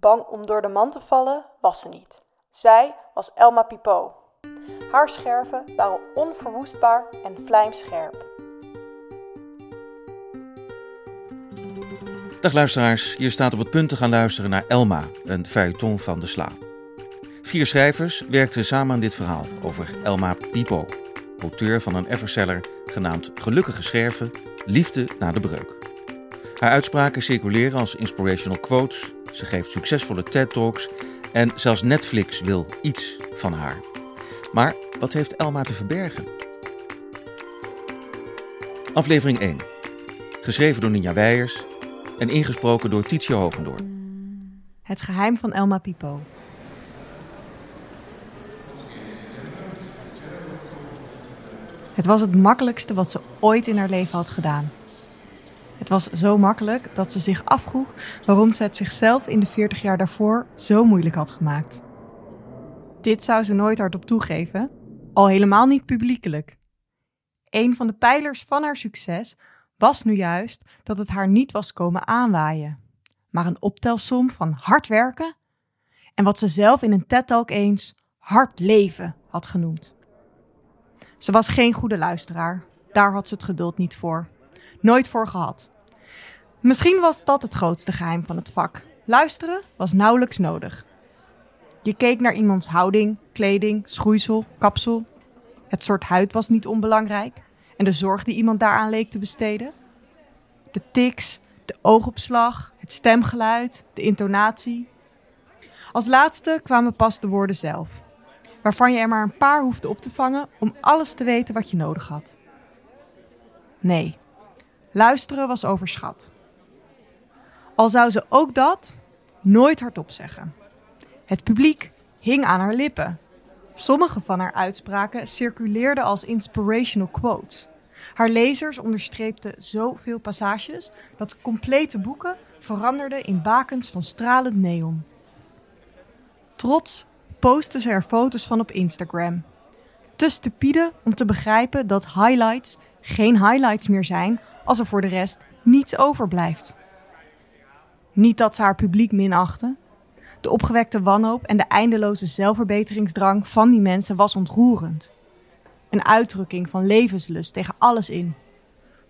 Bang om door de man te vallen was ze niet. Zij was Elma Pipot. Haar scherven waren onverwoestbaar en vlijmscherp. Dag luisteraars, je staat op het punt te gaan luisteren naar Elma, een feuilleton van de Sla. Vier schrijvers werkten samen aan dit verhaal over Elma Pipo, auteur van een everseller genaamd Gelukkige Scherven, Liefde na de breuk. Haar uitspraken circuleren als inspirational quotes, ze geeft succesvolle TED-talks en zelfs Netflix wil iets van haar. Maar wat heeft Elma te verbergen? Aflevering 1. Geschreven door Ninja Weijers en ingesproken door Tietje Hogendoorn. Het geheim van Elma Pipo. Het was het makkelijkste wat ze ooit in haar leven had gedaan. Was zo makkelijk dat ze zich afvroeg waarom ze het zichzelf in de 40 jaar daarvoor zo moeilijk had gemaakt. Dit zou ze nooit hardop toegeven, al helemaal niet publiekelijk. Een van de pijlers van haar succes was nu juist dat het haar niet was komen aanwaaien, maar een optelsom van hard werken en wat ze zelf in een TED-talk eens hard leven had genoemd. Ze was geen goede luisteraar, daar had ze het geduld niet voor. Nooit voor gehad. Misschien was dat het grootste geheim van het vak. Luisteren was nauwelijks nodig. Je keek naar iemands houding, kleding, schoeisel, kapsel. Het soort huid was niet onbelangrijk en de zorg die iemand daaraan leek te besteden. De tics, de oogopslag, het stemgeluid, de intonatie. Als laatste kwamen pas de woorden zelf, waarvan je er maar een paar hoefde op te vangen om alles te weten wat je nodig had. Nee, luisteren was overschat. Al zou ze ook dat nooit hardop zeggen. Het publiek hing aan haar lippen. Sommige van haar uitspraken circuleerden als inspirational quotes. Haar lezers onderstreepten zoveel passages dat complete boeken veranderden in bakens van stralend neon. Trots postte ze er foto's van op Instagram. Te stupide om te begrijpen dat highlights geen highlights meer zijn als er voor de rest niets overblijft. Niet dat ze haar publiek minachtte. De opgewekte wanhoop en de eindeloze zelfverbeteringsdrang van die mensen was ontroerend. Een uitdrukking van levenslust tegen alles in.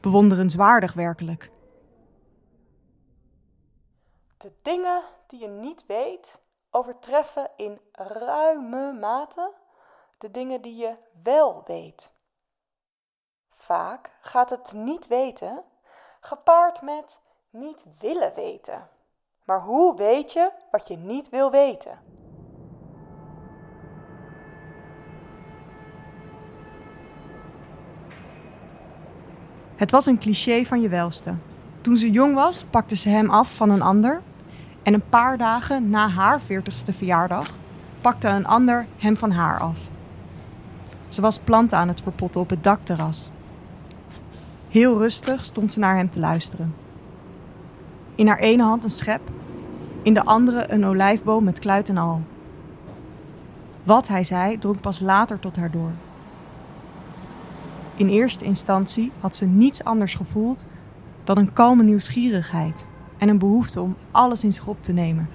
Bewonderenswaardig werkelijk. De dingen die je niet weet overtreffen in ruime mate de dingen die je wel weet. Vaak gaat het niet weten gepaard met niet willen weten. Maar hoe weet je wat je niet wil weten? Het was een cliché van je welste. Toen ze jong was, pakte ze hem af van een ander. En een paar dagen na haar 40ste verjaardag pakte een ander hem van haar af. Ze was planten aan het verpotten op het dakterras. Heel rustig stond ze naar hem te luisteren. In haar ene hand een schep, in de andere een olijfboom met kluit en al. Wat hij zei drong pas later tot haar door. In eerste instantie had ze niets anders gevoeld dan een kalme nieuwsgierigheid en een behoefte om alles in zich op te nemen.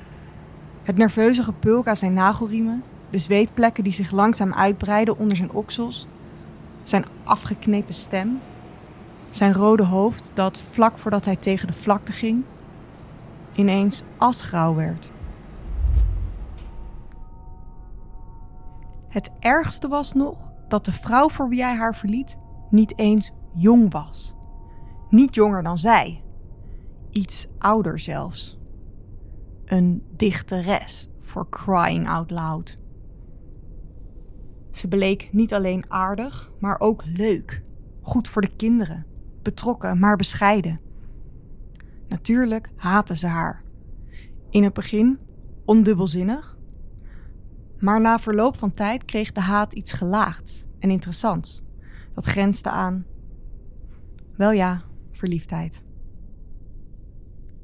Het nerveuze gepulk aan zijn nagelriemen, de zweetplekken die zich langzaam uitbreiden onder zijn oksels, zijn afgeknepen stem, zijn rode hoofd dat vlak voordat hij tegen de vlakte ging, ineens asgrauw werd. Het ergste was nog dat de vrouw voor wie hij haar verliet niet eens jong was. Niet jonger dan zij. Iets ouder zelfs. Een dichteres, voor crying out loud. Ze bleek niet alleen aardig, maar ook leuk. Goed voor de kinderen. Betrokken, maar bescheiden. Natuurlijk haatte ze haar. In het begin ondubbelzinnig. Maar na verloop van tijd kreeg de haat iets gelaagds en interessants. Dat grensde aan, wel ja, verliefdheid.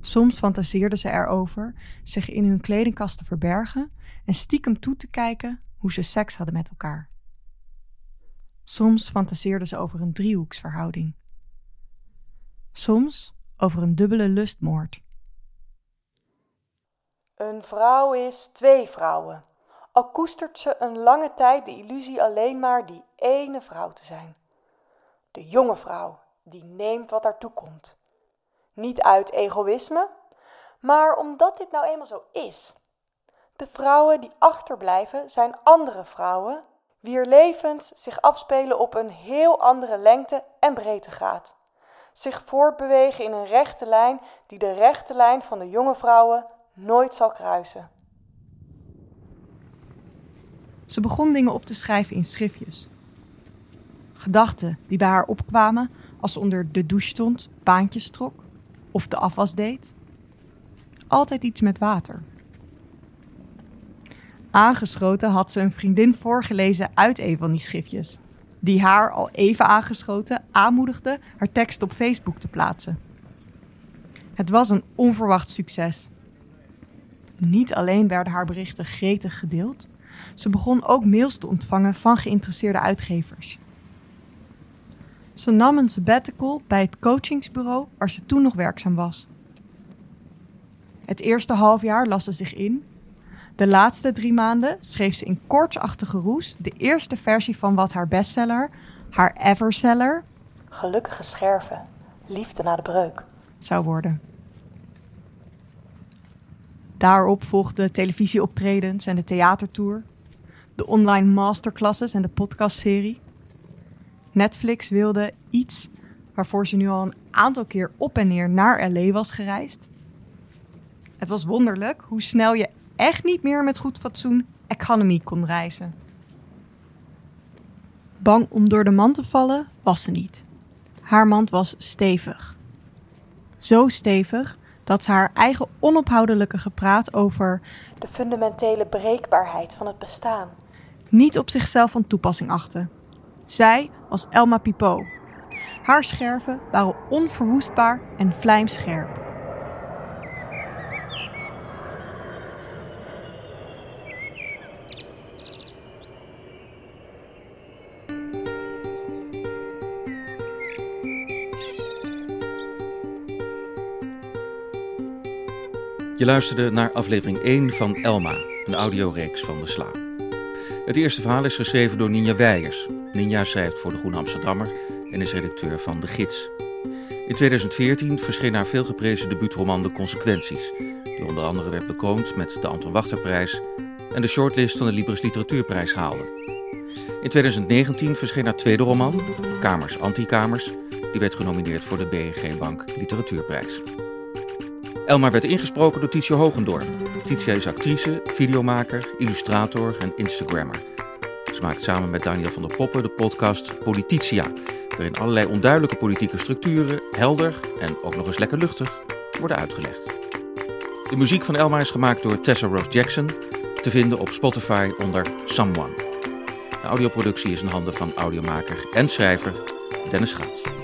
Soms fantaseerden ze erover zich in hun kledingkast te verbergen en stiekem toe te kijken hoe ze seks hadden met elkaar. Soms fantaseerden ze over een driehoeksverhouding. Soms over een dubbele lustmoord. Een vrouw is twee vrouwen. Al koestert ze een lange tijd de illusie alleen maar die ene vrouw te zijn. De jonge vrouw, die neemt wat daartoe komt. Niet uit egoïsme, maar omdat dit nou eenmaal zo is. De vrouwen die achterblijven zijn andere vrouwen, wier levens zich afspelen op een heel andere lengte en breedtegraad. Zich voortbewegen in een rechte lijn die de rechte lijn van de jonge vrouwen nooit zal kruisen. Ze begon dingen op te schrijven in schriftjes. Gedachten die bij haar opkwamen als ze onder de douche stond, baantjes trok of de afwas deed. Altijd iets met water. Aangeschoten had ze een vriendin voorgelezen uit een van die schriftjes, die haar al even aangeschoten aanmoedigde haar tekst op Facebook te plaatsen. Het was een onverwacht succes. Niet alleen werden haar berichten gretig gedeeld, ze begon ook mails te ontvangen van geïnteresseerde uitgevers. Ze nam een sabbatical bij het coachingsbureau waar ze toen nog werkzaam was. Het eerste halfjaar las ze zich in. De laatste drie maanden schreef ze in kortsachtige roes de eerste versie van wat haar bestseller, haar everseller, Gelukkige scherven, liefde na de breuk, zou worden. Daarop volgden televisieoptredens en de theatertour, de online masterclasses en de podcastserie. Netflix wilde iets waarvoor ze nu al een aantal keer op en neer naar LA was gereisd. Het was wonderlijk hoe snel je echt niet meer met goed fatsoen economy kon reizen. Bang om door de mand te vallen was ze niet. Haar mand was stevig. Zo stevig dat ze haar eigen onophoudelijke gepraat over de fundamentele breekbaarheid van het bestaan niet op zichzelf van toepassing achtte. Zij was Elma Pipo. Haar scherven waren onverwoestbaar en vlijmscherp. Je luisterde naar aflevering 1 van Elma, een audioreeks van de Sla. Het eerste verhaal is geschreven door Ninja Weijers. Ninja schrijft voor de Groene Amsterdammer en is redacteur van De Gids. In 2014 verscheen haar veelgeprezen debuutroman De Consequenties, die onder andere werd bekroond met de Anton Wachterprijs en de shortlist van de Libris Literatuurprijs haalde. In 2019 verscheen haar tweede roman, Kamers Antikamers, die werd genomineerd voor de BNG Bank Literatuurprijs. Elma werd ingesproken door Titia Hogendoorn. Titia is actrice, videomaker, illustrator en Instagrammer. Ze maakt samen met Daniel van der Poppen de podcast Polititia, waarin allerlei onduidelijke politieke structuren helder en ook nog eens lekker luchtig worden uitgelegd. De muziek van Elma is gemaakt door Tessa Rose Jackson, te vinden op Spotify onder Someone. De audioproductie is in handen van audiomaker en schrijver Dennis Gaats.